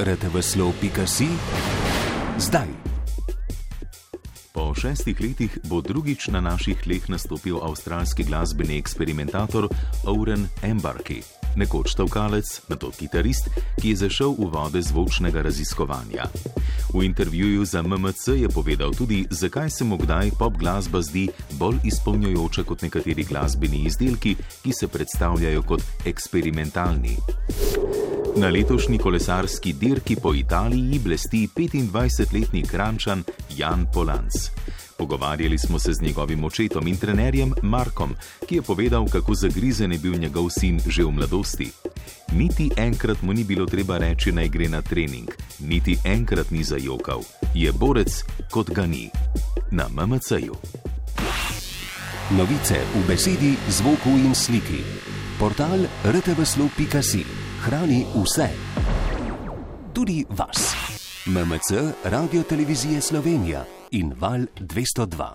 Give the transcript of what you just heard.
rtveslov.si zdaj. Po šestih letih bo drugič na naših tleh nastopil avstralski glasbeni eksperimentator Oren Embarki, nekoč stavkalec, nato kitarist, ki je zašel v vode zvočnega raziskovanja. V intervjuju za MMC je povedal tudi, zakaj se mu kdaj pop glasba zdi bolj izpolnjujoča kot nekateri glasbeni izdelki, ki se predstavljajo kot eksperimentalni. Na letošnji kolesarski dirki po Italiji blesti 25-letni krančan Jan Polanc. Pogovarjali smo se z njegovim očetom in trenerjem Markom, ki je povedal, kako zagrizen je bil njegov sin že v mladosti. Niti enkrat mu ni bilo treba reči, naj gre na trening, niti enkrat ni zajokal. Je borec, kot ga ni. Na MMC-ju. Novice v besedi, zvoku in sliki. Portal rtveslov.si hrani vse. Tudi vas. MMC, Radio Televizije Slovenija in Val 202.